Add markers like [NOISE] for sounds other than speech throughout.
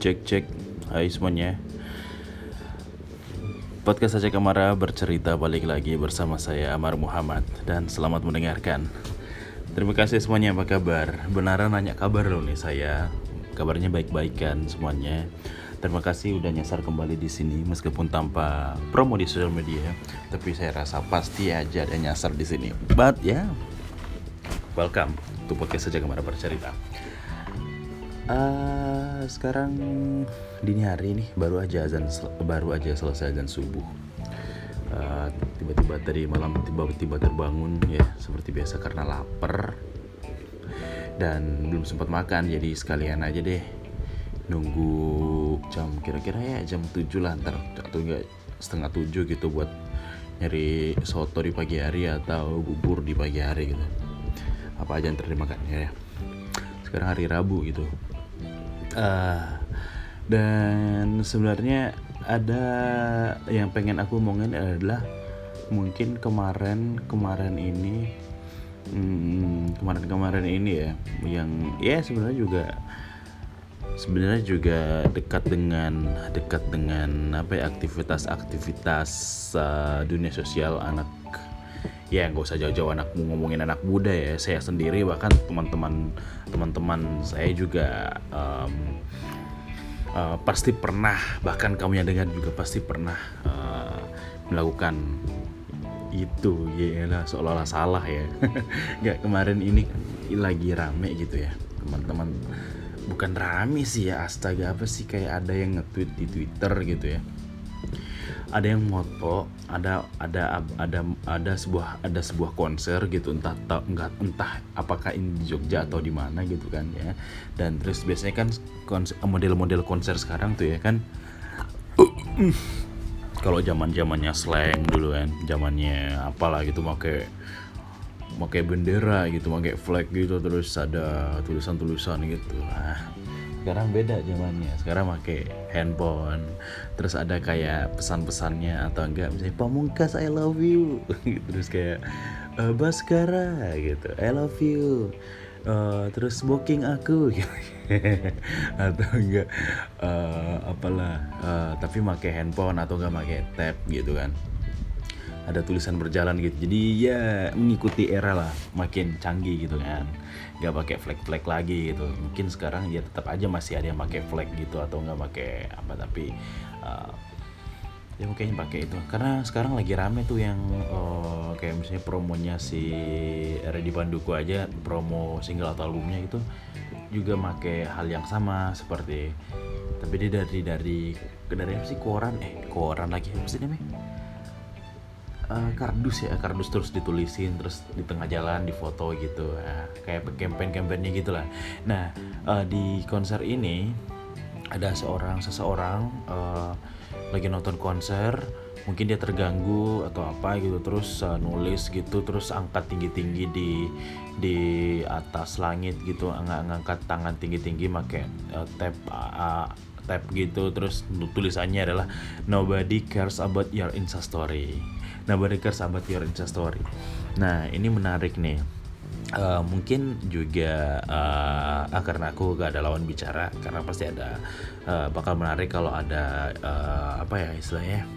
Cek cek Hai semuanya. Podcast Aceh Kamara bercerita balik lagi bersama saya Amar Muhammad. Dan selamat mendengarkan. Terima kasih semuanya apa kabar? Benaran nanya kabar loh nih saya. Kabarnya baik-baik kan semuanya. Terima kasih udah nyasar kembali di sini meskipun tanpa promo di sosial media, tapi saya rasa pasti aja ada nyasar di sini. But ya, yeah, welcome to podcast saja ke mana bercerita. Uh, sekarang dini hari nih baru aja azan baru aja selesai azan subuh. Uh, tiba-tiba tadi malam tiba-tiba terbangun ya seperti biasa karena lapar. Dan belum sempat makan jadi sekalian aja deh nunggu jam kira-kira ya jam 7 lah ntar atau enggak setengah 7 gitu buat nyari soto di pagi hari atau bubur di pagi hari gitu. Apa aja yang terima kan ya. Sekarang hari Rabu gitu uh, dan sebenarnya ada yang pengen aku omongin adalah mungkin kemarin kemarin ini hmm, kemarin kemarin ini ya yang ya sebenarnya juga sebenarnya juga dekat dengan dekat dengan apa ya aktivitas-aktivitas uh, dunia sosial anak ya nggak usah jauh-jauh anak ngomongin anak muda ya saya sendiri bahkan teman-teman teman-teman saya juga um, uh, pasti pernah bahkan kamu yang dengar juga pasti pernah uh, melakukan itu. Ya lah seolah-olah salah ya. [LAUGHS] Nggak kemarin ini lagi rame gitu ya teman-teman. Bukan rame sih ya astaga apa sih kayak ada yang nge-tweet di Twitter gitu ya ada yang moto ada ada ada ada sebuah ada sebuah konser gitu entah tak enggak entah apakah ini di Jogja atau di mana gitu kan ya. Dan terus biasanya kan model-model konser sekarang tuh ya kan [CLEARS THROAT] kalau zaman zamannya slang dulu kan zamannya apalah gitu pakai pakai bendera gitu pakai flag gitu terus ada tulisan-tulisan gitu. Ah sekarang beda zamannya. Sekarang pakai handphone. Terus ada kayak pesan-pesannya atau enggak. Misalnya pamungkas I love you. [LAUGHS] Terus kayak e, Baskara gitu. I love you. Uh, terus booking aku. [LAUGHS] Atau enggak uh, apalah. Uh, tapi pakai handphone atau enggak pakai tab gitu kan ada tulisan berjalan gitu. Jadi ya mengikuti era lah makin canggih gitu kan. Nggak pakai flag-flag lagi gitu. Mungkin sekarang ya tetap aja masih ada yang pakai flag gitu atau nggak pakai apa tapi uh, ya mungkin pakai itu. Karena sekarang lagi rame tuh yang uh, kayak misalnya promonya si Reddy Panduku aja promo single atau albumnya itu juga pakai hal yang sama seperti tapi dia dari dari dari apa sih? Koran? Eh koran lagi apa sih namanya uh, kardus ya kardus terus ditulisin terus di tengah jalan di foto gitu. Nah, kayak campaign-campaignnya gitulah. Nah uh, di konser ini ada seorang seseorang uh, lagi nonton konser mungkin dia terganggu atau apa gitu terus uh, nulis gitu terus angkat tinggi tinggi di di atas langit gitu angkat ngangkat tangan tinggi tinggi pakai uh, tab uh, tab gitu terus tulisannya adalah nobody cares about your insta story Nah, Badeker sahabat Your Insta Story. Nah, ini menarik nih. Uh, mungkin juga uh, ah, karena aku gak ada lawan bicara karena pasti ada uh, bakal menarik kalau ada uh, apa ya istilahnya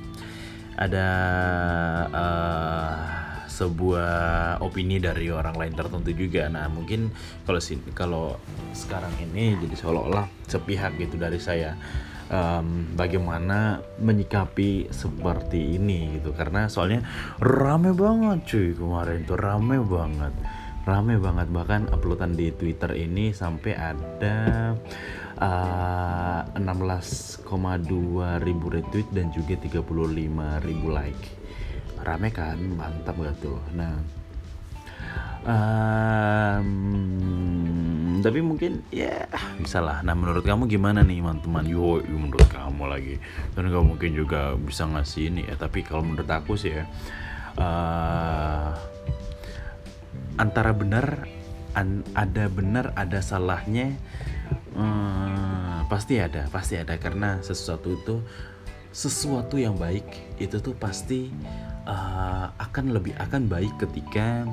ada uh, sebuah opini dari orang lain tertentu juga nah mungkin kalau kalau sekarang ini jadi seolah-olah sepihak gitu dari saya um, bagaimana menyikapi seperti ini gitu. Karena soalnya rame banget cuy kemarin tuh rame banget. Rame banget. Bahkan uploadan di Twitter ini sampai ada uh, 16,2 ribu retweet dan juga 35 ribu like. Rame kan? Mantap gak tuh? Nah um, tapi mungkin ya bisa lah. Nah menurut kamu gimana nih teman-teman? Yo menurut kamu lagi. Dan kamu mungkin juga bisa ngasih ini ya tapi kalau menurut aku sih ya uh, antara benar an, ada benar ada salahnya uh, pasti ada pasti ada. Karena sesuatu itu sesuatu yang baik itu tuh pasti uh, akan lebih akan baik ketika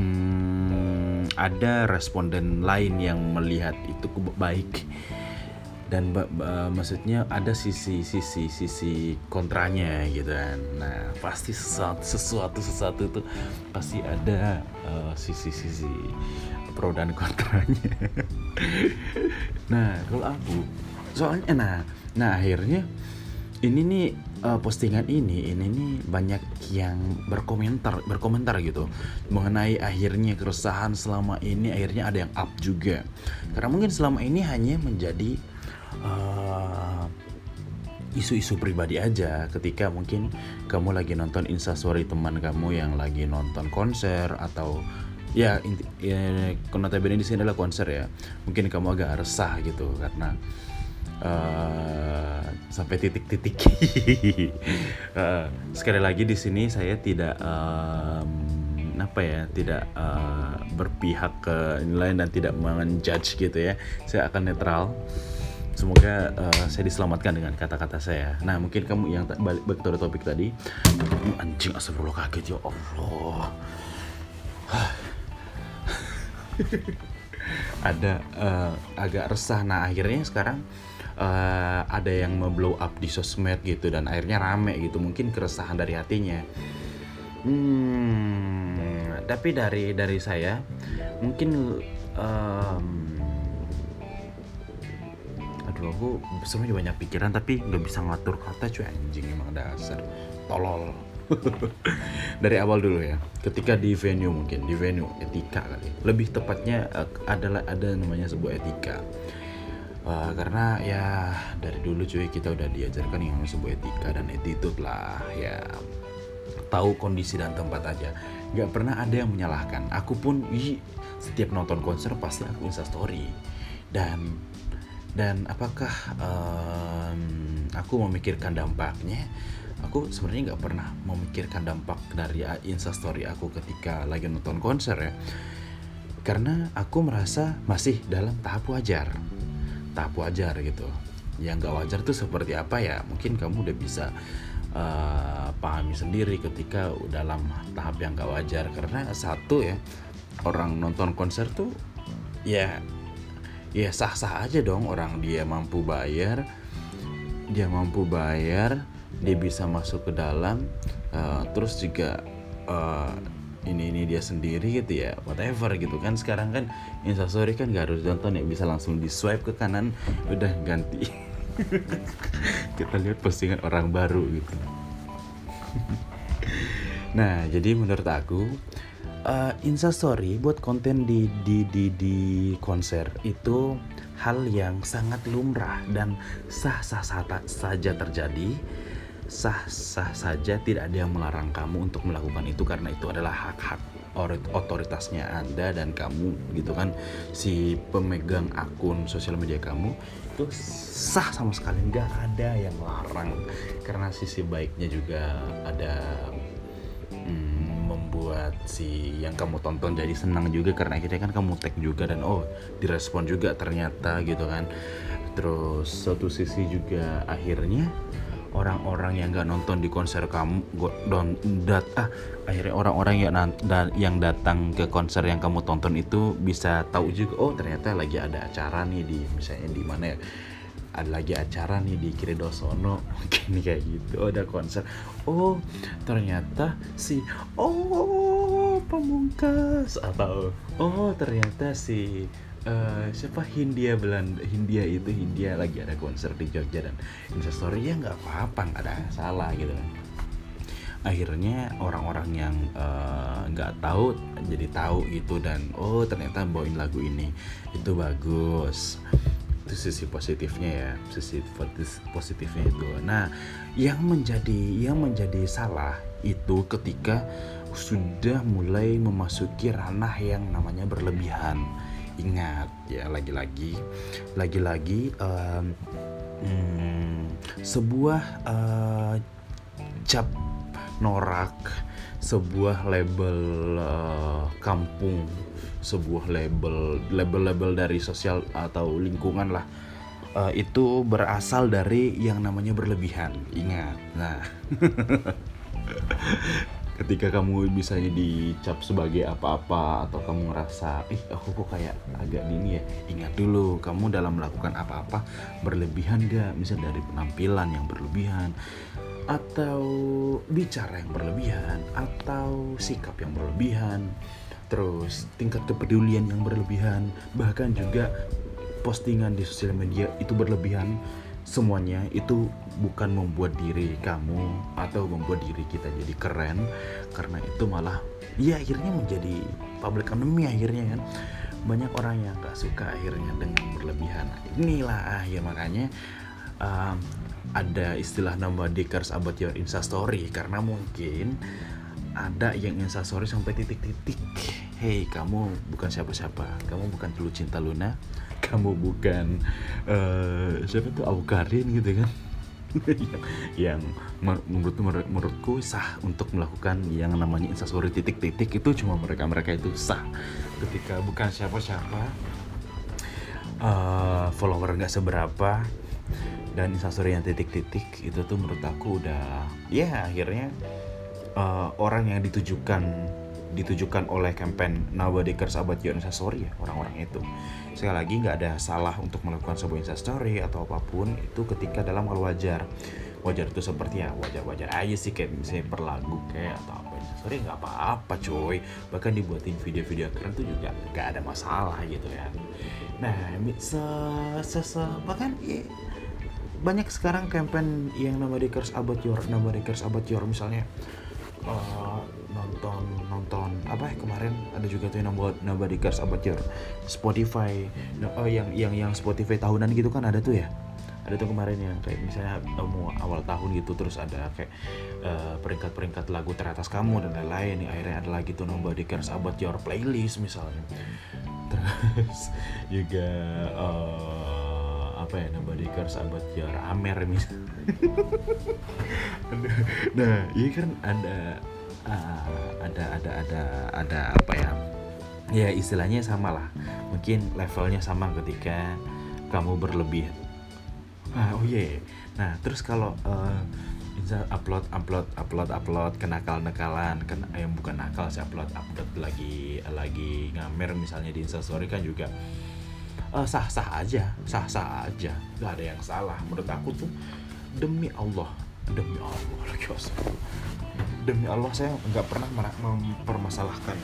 hmm, ada responden lain yang melihat itu baik. Dan maksudnya ada sisi sisi sisi kontranya gitu kan. Nah pasti sesuatu sesuatu sesuatu itu pasti ada uh, sisi sisi pro dan kontranya. [LAUGHS] Nah kalau aku soalnya nah nah akhirnya ini nih uh, postingan ini ini nih banyak yang berkomentar berkomentar gitu mengenai akhirnya keresahan selama ini akhirnya ada yang up juga. Karena mungkin selama ini hanya menjadi uh, isu-isu pribadi aja. Ketika mungkin kamu lagi nonton instastory teman kamu yang lagi nonton konser atau ya, inti, ya di sini adalah konser ya. Mungkin kamu agak resah gitu karena uh, sampai titik-titik uh, [LAUGHS] sekali lagi di sini saya tidak um, apa ya tidak uh, berpihak ke nilai dan tidak menjudge gitu ya saya akan netral Semoga uh, saya diselamatkan dengan kata-kata saya. Nah, mungkin kamu yang balik balik ke topik tadi, anjing astagfirullah kaget ya Allah. [SIGHS] ada uh, agak resah. Nah, akhirnya sekarang uh, ada yang memblow up di sosmed gitu dan akhirnya rame gitu. Mungkin keresahan dari hatinya. Hmm, tapi dari dari saya mungkin um, aduh aku sebenarnya banyak pikiran tapi nggak bisa ngatur kata cuy anjing emang dasar tolol [LAUGHS] dari awal dulu ya ketika di venue mungkin di venue etika kali lebih tepatnya uh, adalah ada namanya sebuah etika uh, karena ya dari dulu cuy kita udah diajarkan yang sebuah etika dan attitude lah ya. Tahu kondisi dan tempat aja. Nggak pernah ada yang menyalahkan. Aku pun ih, setiap nonton konser pasti aku insta story. Dan dan apakah um, aku memikirkan dampaknya? Aku sebenarnya nggak pernah memikirkan dampak dari instastory aku ketika lagi nonton konser ya. Karena aku merasa masih dalam tahap wajar tahap wajar gitu. Yang nggak wajar tuh seperti apa ya? Mungkin kamu udah bisa uh, pahami sendiri ketika dalam tahap yang gak wajar. Karena satu ya orang nonton konser tuh ya ya sah-sah aja dong orang. Dia mampu bayar dia mampu bayar dia bisa masuk ke dalam uh, terus juga uh, ini ini dia sendiri gitu ya whatever gitu kan. Sekarang kan instastory kan gak harus nonton ya bisa langsung di swipe ke kanan udah ganti. [LAUGHS] Kita lihat postingan orang baru gitu. [LAUGHS] Nah jadi menurut aku uh, instastory buat konten di di di di konser itu hal yang sangat lumrah dan sah sah sah saja terjadi sah sah saja tidak ada yang melarang kamu untuk melakukan itu karena itu adalah hak hak otoritasnya anda dan kamu gitu kan? Si pemegang akun sosial media kamu itu sah sama sekali nggak ada yang larang. Karena sisi baiknya juga ada membuat si yang kamu tonton jadi senang juga karena akhirnya kan kamu tag juga dan oh direspon juga ternyata gitu kan? Terus satu sisi juga akhirnya orang-orang yang nggak nonton di konser kamu don dat ah akhirnya orang-orang yang yang datang ke konser yang kamu tonton itu bisa tahu juga oh ternyata lagi ada acara nih di misalnya di mana ya ada lagi acara nih di Kiri Dosono [LAUGHS] mungkin kayak gitu oh, ada konser. Oh ternyata si oh pamungkas atau oh ternyata si uh, siapa? Hindia Belanda. Hindia itu Hindia lagi ada konser di Jogja dan instastory ya nggak apa-apa nggak ada salah gitu akhirnya orang-orang yang eh, nggak uh, tahu jadi tahu gitu dan oh ternyata bawain lagu ini. Itu bagus. Itu sisi positifnya ya sisi positifnya itu. Nah yang menjadi yang menjadi salah itu ketika sudah mulai memasuki ranah yang namanya berlebihan ingat ya lagi-lagi lagi-lagi um, hmm, sebuah uh, cap norak sebuah label uh, kampung sebuah label label-label dari sosial atau lingkungan lah uh, itu berasal dari yang namanya berlebihan ingat. Nah [LAUGHS] ketika kamu misalnya dicap sebagai apa-apa atau kamu ngerasa ih aku kok kayak agak dini ya ingat dulu kamu dalam melakukan apa-apa berlebihan gak misal dari penampilan yang berlebihan atau bicara yang berlebihan atau sikap yang berlebihan terus tingkat kepedulian yang berlebihan bahkan juga postingan di sosial media itu berlebihan semuanya itu bukan membuat diri kamu atau membuat diri kita jadi keren karena itu malah ya akhirnya menjadi public enemy akhirnya kan. Banyak orang yang gak suka akhirnya dengan berlebihan. Inilah ya makanya um, ada istilah nama cares about your insta story karena mungkin ada yang insta story sampai titik-titik hey kamu bukan siapa-siapa kamu bukan dulu cinta Luna kamu bukan uh, siapa tuh? Aukarin gitu kan? [LAUGHS] Yang menurut menurutku sah untuk melakukan yang namanya instastory titik-titik. Itu cuma mereka mereka itu sah. Ketika bukan siapa-siapa uh, follower nggak seberapa dan instastory yang titik-titik itu tuh menurut aku udah ya akhirnya uh, orang yang ditujukan ditujukan oleh campaign Nobody Cares About Your Instastory ya orang-orang itu. Sekali lagi nggak ada salah untuk melakukan sebuah instastory atau apa pun itu ketika dalam hal wajar. Wajar itu seperti ya wajar-wajar aja sih kayak misalnya per lagu kayak atau apa instastory nggak apa-apa coy bahkan dibuatin video-video keren tuh juga nggak ada masalah gitu ya. Nah se se, se bahkan ya, banyak sekarang campaign yang nama Cares About Your nama Cares About Your misalnya uh, nonton nonton apa ya kemarin ada juga tuh yang buat Nobody Cares About Your Spotify. Oh yang yang yang Spotify tahunan gitu kan ada tuh ya? Ada tuh kemarin yang kayak misalnya mau awal tahun gitu terus ada kayak uh, peringkat-peringkat lagu teratas kamu dan lain-lain nih akhirnya ada lagi tuh Nobody Cares About Your Playlist misalnya. Terus [LAUGHS] juga uh, apa ya Nobody Cares About Your Amer misalnya. [LAUGHS] Nah ini kan ada uh, ada ada ada ada apa ya? Ya istilahnya sama lah. Mungkin levelnya sama ketika kamu berlebih. Ah oh iya. Yeah. nah terus kalau uh, upload upload upload upload kenakal nakalan kena yang bukan nakal sih upload upload lagi lagi ngamer misalnya di instastory kan juga uh, sah sah aja sah sah aja. Nggak ada yang salah. Menurut aku tuh demi Allah demi Allah demi Allah saya nggak pernah mempermasalahkan.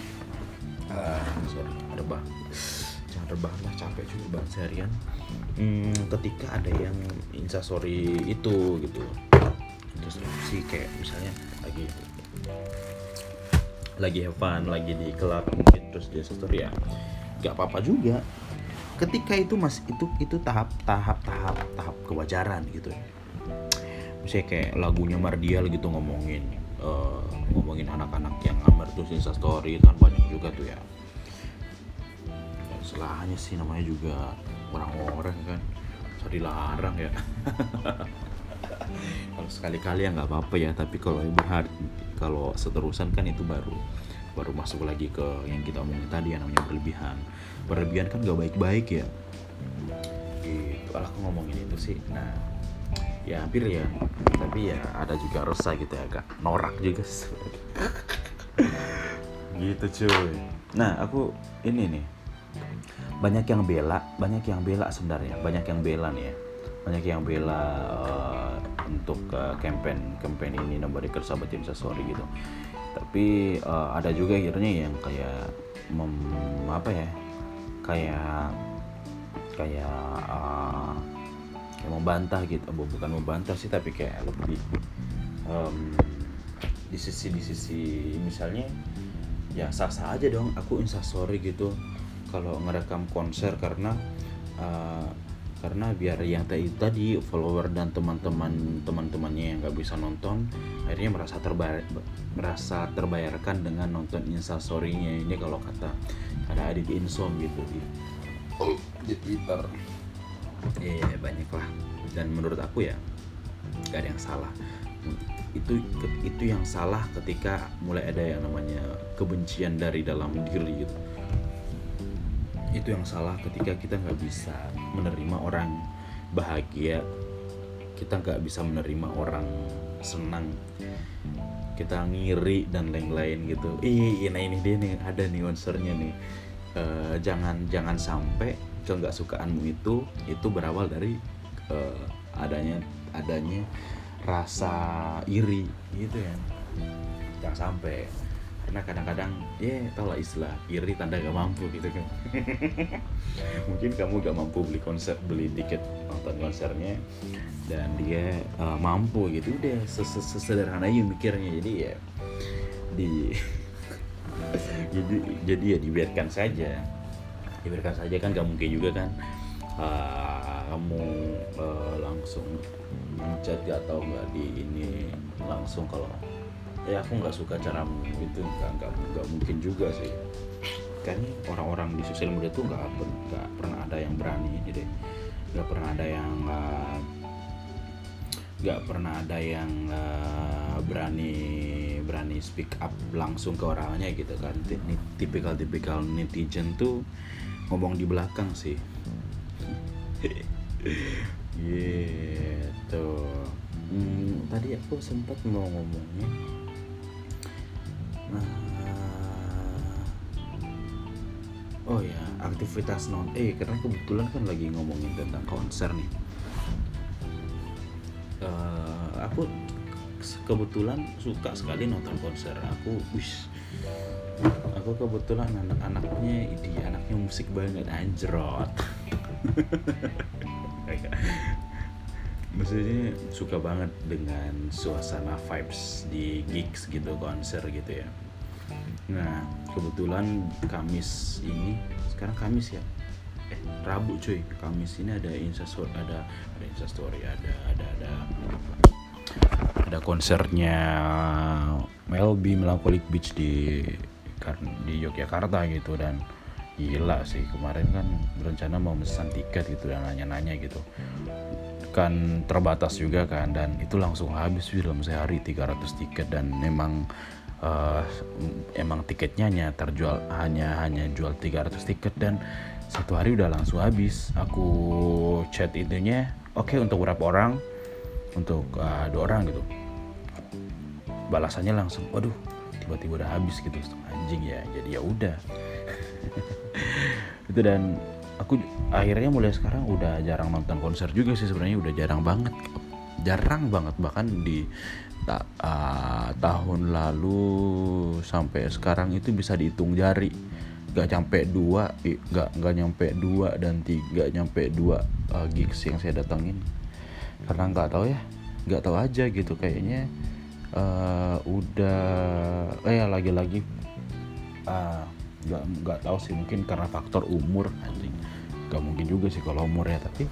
Uh, sorry rebah. Jangan rebah lah capek juga banget seharian. Hmm, ketika ada yang instastory itu gitu. Terus sih kayak misalnya lagi lagi have lagi di klub mungkin terus dia story ya. Nggak apa-apa juga ketika itu mas itu itu tahap tahap tahap tahap kewajaran gitu misalnya kayak lagunya Mardial gitu ngomongin uh, ngomongin anak-anak yang ngamer tuh Insta story itu kan banyak juga tuh ya. Dan selahnya sih namanya juga orang-orang kan. Bisa dilarang ya. [LAUGHS] Kalau sekali-kali ya nggak apa-apa ya tapi kalau berhari kalau seterusan kan itu baru baru masuk lagi ke yang kita omongin tadi yang namanya berlebihan. Berlebihan kan nggak baik-baik ya. Gitu aku ngomongin itu sih nah ya hampir ya. Tapi ya ada juga resah gitu ya agak norak juga [LAUGHS] gitu cuy. Nah aku ini nih. Banyak yang bela banyak yang bela sebenarnya. Banyak yang bela nih ya. Banyak yang bela uh, untuk uh, campaign campaign ini nomor kerja sahabat James sorry gitu tapi uh, ada juga akhirnya yang kayak mem, apa ya kayak kayak uh, kayak membantah gitu. Bukan membantah sih tapi kayak lebih um, di sisi di sisi misalnya ya sah sah aja dong aku instastory gitu. Kalau ngerekam konser karena uh, karena biar yang tadi tadi follower dan teman-teman teman-temannya yang nggak bisa nonton akhirnya merasa terbayar merasa terbayarkan dengan nonton instastorynya. Ini kalau kata ada Adit Insom gitu di di Twitter. Iya yeah, banyak lah dan menurut aku ya gak ada yang salah. Itu itu yang salah ketika mulai ada yang namanya kebencian dari dalam diri gitu itu yang salah ketika kita nggak bisa menerima orang bahagia. Kita nggak bisa menerima orang senang. Kita ngiri dan lain-lain gitu. Ih nah ini dia nih ada nih konsernya nih. Uh, jangan jangan sampai ke nggak sukaanmu itu itu berawal dari uh, adanya adanya rasa iri gitu ya. Jangan sampai karena kadang-kadang ya tau lah istilah iri tanda gak mampu gitu kan. [LAUGHS] Mungkin kamu gak mampu beli konser beli tiket nonton konsernya dan dia uh, mampu gitu. Udah sesederhana aja mikirnya. Jadi ya di [LAUGHS] jadi jadi ya dibiarkan saja. Dibiarkan saja kan gak mungkin juga kan. Uh, kamu uh, langsung mencet gak tau nggak di ini langsung kalau ya aku nggak suka caramu itu nggak nggak nggak mungkin juga sih. Kan orang-orang di sosial media tuh nggak nggak pernah ada yang berani ini deh. Nggak pernah ada yang nggak uh, pernah ada yang uh, berani berani speak up langsung ke orangnya gitu kan. Tipikal tipikal netizen tuh ngomong di belakang sih. [LAUGHS] Gitu. Hmm, tadi aku sempat mau ngomongnya Nah, oh ya aktivitas non eh karena kebetulan kan lagi ngomongin tentang konser nih. Uh, aku kebetulan suka sekali nonton konser. Aku wis aku kebetulan anak-anaknya ini anaknya musik banget anjrot [LAUGHS] maksudnya suka banget dengan suasana vibes di gigs gitu konser gitu ya. Nah kebetulan Kamis ini sekarang Kamis ya? Eh Rabu cuy Kamis ini ada instastory ada ada instastory ada ada ada ada konsernya Melby Melancholic Beach di di Yogyakarta gitu dan gila sih kemarin kan berencana mau pesan tiket gitu dan nanya-nanya gitu kan terbatas juga kan dan itu langsung habis dalam sehari 300 tiket dan memang uh, emang tiketnya hanya terjual hanya hanya jual 300 tiket dan satu hari udah langsung habis. Aku chat itunya oke okay, untuk berapa orang? Untuk uh, dua orang gitu. Balasannya langsung waduh tiba-tiba udah habis gitu. Anjing ya jadi ya udah. [LAUGHS] Itu dan aku akhirnya mulai sekarang udah jarang nonton konser juga sih sebenarnya udah jarang banget. Jarang banget bahkan di ta, uh, tahun lalu sampai sekarang itu bisa dihitung jari. Gak nyampe dua gak nggak nyampe dua dan tiga nyampe dua uh, gigs yang saya datangin karena nggak tahu ya nggak tahu aja gitu kayaknya. Uh, udah eh lagi-lagi uh, nggak nggak tahu sih mungkin karena faktor umur gak mungkin juga sih kalau umur ya tapi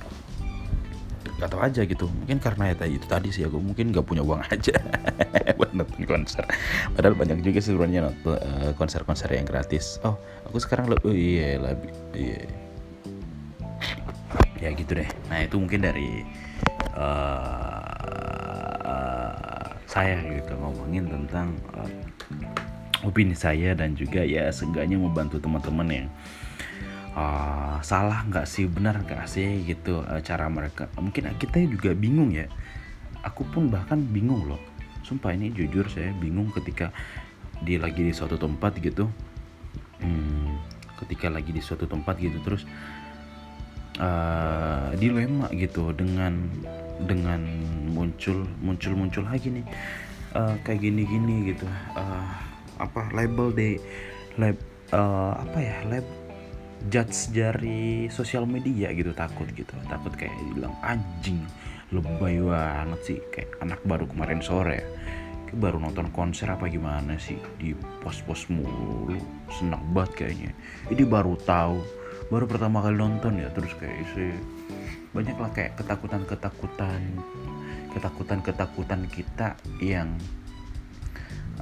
gak tau aja gitu. Mungkin karena ya itu tadi sih aku mungkin gak punya uang [LAUGHS] aja buat nonton konser. Padahal banyak juga sebenarnya uh, konser-konser yang gratis. Oh aku sekarang lebih oh iya lebih iya. Ya gitu deh. Nah itu mungkin dari uh, saya gitu ngomongin tentang uh, opini saya dan juga ya seenggaknya membantu teman-teman yang uh, salah nggak sih? Benar nggak sih gitu uh, cara mereka? Mungkin kita juga bingung ya. Aku pun bahkan bingung loh. Sumpah ini jujur saya bingung ketika dia lagi di suatu tempat gitu. Hmm, ketika lagi di suatu tempat gitu terus uh, dilema gitu dengan dengan muncul muncul muncul lagi nih. Uh, kayak gini gini gitu. Uh, apa label deh lab uh, apa ya lab judge dari sosial media gitu takut gitu. Takut kayak bilang anjing lebay banget sih. Kayak anak baru kemarin sore kayak baru nonton konser apa gimana sih? Di pos-pos mulu senang banget kayaknya. Ini baru tahu baru pertama kali nonton ya terus kayak sih banyak lah kayak ketakutan-ketakutan ketakutan-ketakutan kita yang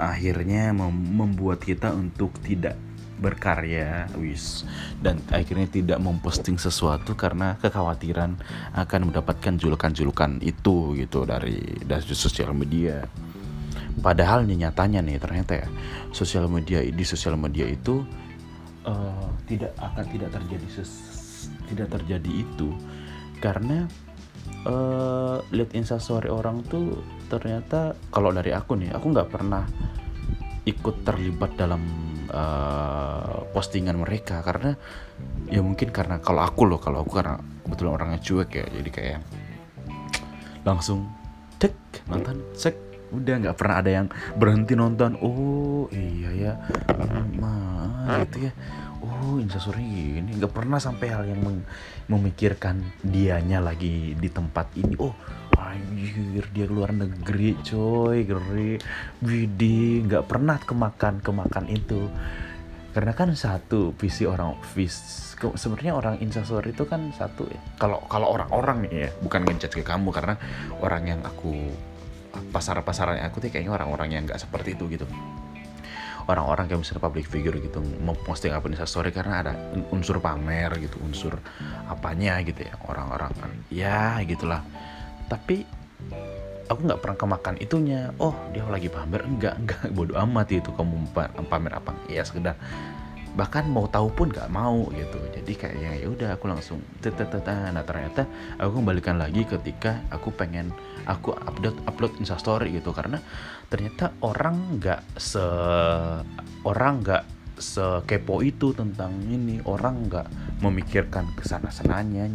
akhirnya membuat kita untuk tidak berkarya wis. Dan akhirnya tidak memposting sesuatu karena kekhawatiran akan mendapatkan julukan-julukan itu gitu dari dari sosial media. Padahal nyatanya nih ternyata ya sosial media di sosial media itu uh, tidak akan tidak terjadi ses, tidak terjadi itu. Karena uh, lihat instastory orang tuh ternyata kalau dari aku nih aku nggak pernah ikut terlibat dalam uh, postingan mereka. Karena ya mungkin karena kalau aku loh kalau aku karena kebetulan orangnya cuek ya jadi kayak langsung cek nonton cek. Udah nggak pernah ada yang berhenti nonton. Oh iya ya mah gitu ya. Oh instastory ini. Nggak pernah sampai hal yang memikirkan dianya lagi di tempat ini. Oh anjir dia keluar negeri coy geri Widi nggak pernah kemakan kemakan itu. Karena kan satu visi orang vis sebenarnya orang instastory itu kan satu ya. Kalau kalau orang-orang nih ya bukan ngejudge ke kamu karena orang yang aku pasar-pasaran aku tuh kayaknya orang-orang yang nggak seperti itu gitu. Orang-orang kayak misalnya public figure gitu mau posting apa di story karena ada unsur pamer gitu unsur apanya gitu ya orang-orang kan. Ya gitulah tapi aku nggak pernah kemakan itunya. Oh dia lagi pamer. Enggak enggak [LAUGHS] bodoh amat itu kamu pamer apa. Ya sekedar. Bahkan mau tahu pun nggak mau gitu. Jadi kayaknya ya udah aku langsung nah ternyata aku kembalikan lagi ketika aku pengen aku upload upload instastory gitu. Karena ternyata orang nggak se orang nggak sekepo itu tentang ini. Orang nggak memikirkan ke sana sananya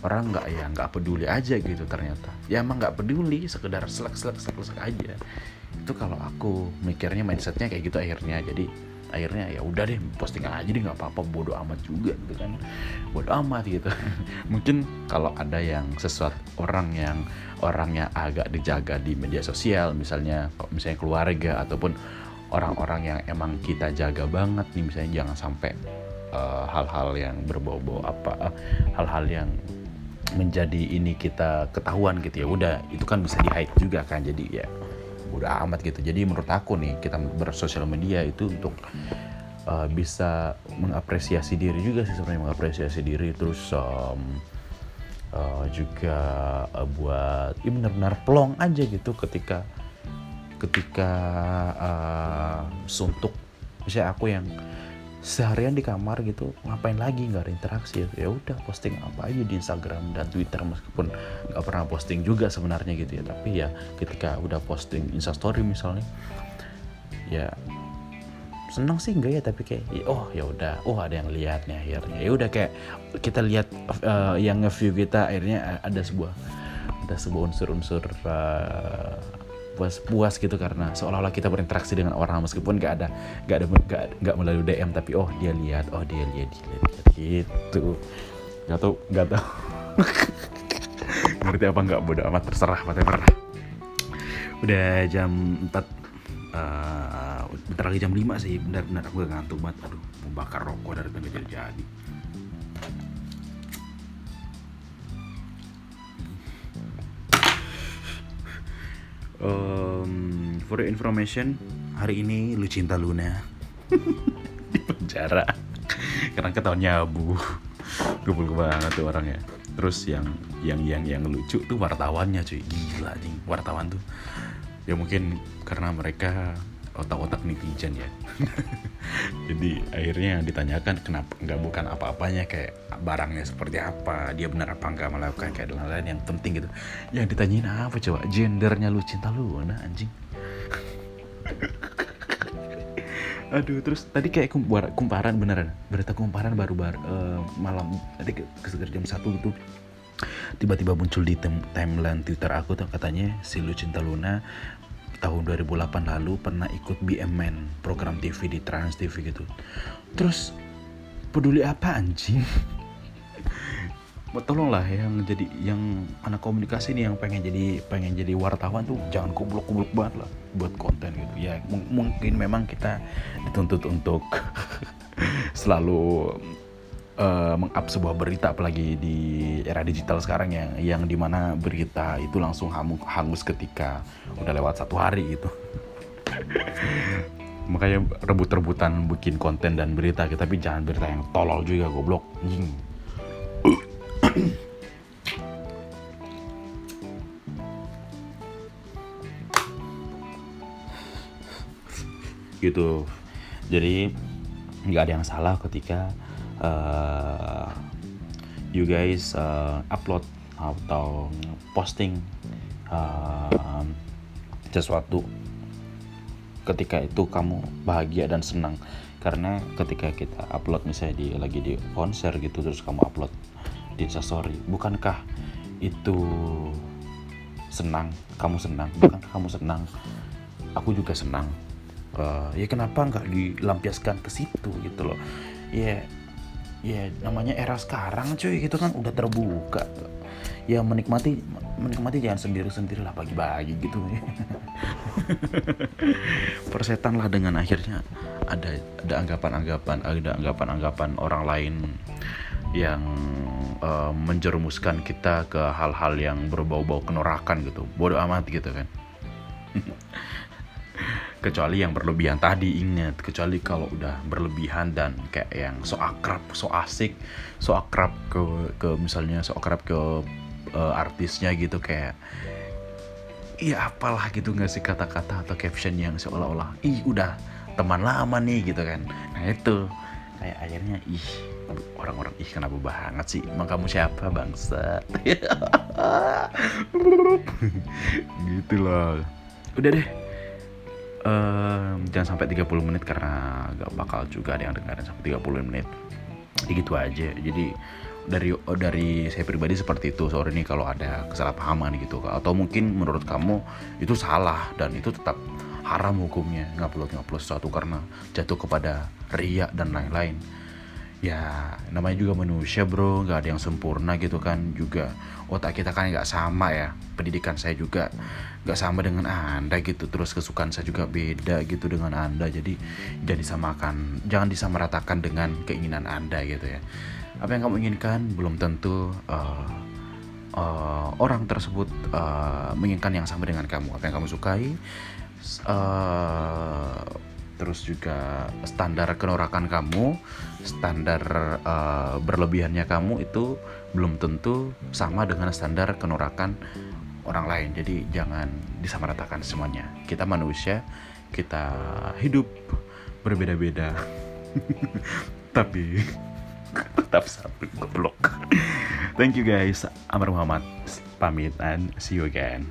orang nggak ya nggak peduli aja gitu ternyata. Ya emang nggak peduli sekedar selek selek selek selek aja. Itu kalau aku mikirnya mindsetnya kayak gitu akhirnya. Jadi akhirnya ya udah deh posting aja deh nggak apa-apa bodoh amat juga gitu kan. Bodoh amat gitu. [LAUGHS] Mungkin kalau ada yang sesuatu orang yang orangnya agak dijaga di media sosial misalnya misalnya keluarga ataupun orang-orang yang emang kita jaga banget nih misalnya jangan sampai eh, hal-hal uh, yang berbau-bau apa eh, hal-hal yang menjadi ini kita ketahuan gitu ya. Udah itu kan bisa di hide juga kan. Jadi ya udah amat gitu. Jadi menurut aku nih kita bersosial media itu untuk uh, bisa mengapresiasi diri juga sih sebenarnya mengapresiasi diri. Terus um, uh, juga uh, buat ya benar-benar pelong aja gitu ketika ketika uh, suntuk. Misalnya aku yang seharian di kamar gitu ngapain lagi? Nggak ada interaksi. Ya udah posting apa aja di Instagram dan Twitter meskipun nggak pernah posting juga sebenarnya gitu ya. Tapi ya ketika udah posting Instastory misalnya ya seneng sih enggak ya tapi kayak oh ya udah oh ada yang lihat nih akhirnya. Ya udah kayak kita lihat uh, yang nge-view kita akhirnya ada sebuah ada sebuah unsur-unsur uh, puas puas gitu karena seolah-olah kita berinteraksi dengan orang meskipun gak ada gak ada gak, gak melalui DM tapi oh dia lihat oh dia lihat dia lihat gitu. Nggak tau nggak tau [LAUGHS] ngerti apa nggak? Bodoh amat terserah whatever udah jam 4 uh, eh, bentar lagi jam 5 sih. Benar-benar aku gak ngantuk banget. Aduh mau bakar rokok dari tadi jadi um, for information hari ini lu cinta Luna [LAUGHS] di penjara. Karena ketahuan nyabu. Kumpul banget tuh orangnya. Terus yang yang yang yang lucu tuh wartawannya cuy. Gila nih wartawan tuh. Ya mungkin karena mereka otak-otak netizen ya. [LAUGHS] Jadi akhirnya ditanyakan kenapa nggak bukan apa-apanya? Kayak barangnya seperti apa? Dia benar apa nggak melakukan? Kayak lain-lain yang penting gitu. Yang ditanyain apa coba? Gendernya lu cinta lu nah anjing? [LAUGHS] Aduh terus tadi kayak kumparan beneran. Berita kumparan baru baru uh, malam tadi sekitar jam satu itu tiba-tiba muncul di timeline Twitter aku tuh katanya si Lucinta Luna tahun 2008 lalu pernah ikut BMN program TV di Trans TV gitu. Terus peduli apa anjing? [LAUGHS] Tolonglah yang jadi yang anak komunikasi nih yang pengen jadi pengen jadi wartawan tuh jangan kubluk-kubluk banget lah buat konten gitu. Ya mungkin memang kita dituntut untuk [LAUGHS] selalu uh, mengup sebuah berita apalagi di era digital sekarang yang yang di mana berita itu langsung hangus ketika udah lewat satu hari gitu. [LAUGHS] Makanya rebut-rebutan bikin konten dan berita gitu tapi jangan berita yang tolol juga goblok. Ying. gitu. Jadi nggak ada yang salah ketika uh, you guys uh, upload atau posting uh, sesuatu ketika itu kamu bahagia dan senang. Karena ketika kita upload misalnya di lagi di konser gitu terus kamu upload di instastory bukankah itu senang? Kamu senang? Bukan kamu senang? Aku juga senang. Uh, ya kenapa nggak dilampiaskan ke situ gitu loh? Ya ya namanya era sekarang cuy. Gitu kan udah terbuka. Ya menikmati menikmati jangan sendiri-sendiri lah bagi-bagi gitu. [LAUGHS] Persetan lah dengan akhirnya ada ada anggapan-anggapan ada anggapan-anggapan orang lain yang uh, menjerumuskan kita ke hal-hal yang berbau-bau kenorakan gitu. Bodoh amat gitu kan [LAUGHS] kecuali yang berlebihan. Tadi ingat kecuali kalau udah berlebihan dan kayak yang so akrab so asik so akrab ke ke misalnya so akrab ke uh, artisnya gitu kayak iya apalah gitu nggak sih kata-kata atau caption yang seolah-olah ih udah teman lama nih gitu kan. Nah itu. Kayak akhirnya ih orang-orang ih kenapa banget sih? Emang kamu siapa bangsa? [LAUGHS] Gitu loh. Udah deh um, jangan sampai 30 menit karena gak bakal juga ada yang dengerin sampai 30 menit. Jadi gitu aja. Jadi dari dari saya pribadi seperti itu. Sore ini kalau ada kesalahpahaman gitu. Atau mungkin menurut kamu itu salah dan itu tetap haram hukumnya. Ngupload ngupload sesuatu karena jatuh kepada ria dan lain-lain. Ya namanya juga manusia bro. Nggak ada yang sempurna gitu kan. Juga otak kita kan nggak sama ya. Pendidikan saya juga nggak sama dengan anda gitu. Terus kesukaan saya juga beda gitu dengan anda. Jadi jangan disamakan jangan disamaratakan dengan keinginan anda gitu ya. Apa yang kamu inginkan? Belum tentu uh, uh, orang tersebut uh, menginginkan yang sama dengan kamu. Apa yang kamu sukai? Uh, terus juga standar kenorakan kamu, standar uh, berlebihannya kamu itu belum tentu sama dengan standar kenorakan orang lain. Jadi jangan disamaratakan semuanya. Kita manusia, kita hidup berbeda-beda. [LAUGHS] Tapi [LAUGHS] tetap satu goblok. Thank you guys. Amar Muhammad pamit and see you again.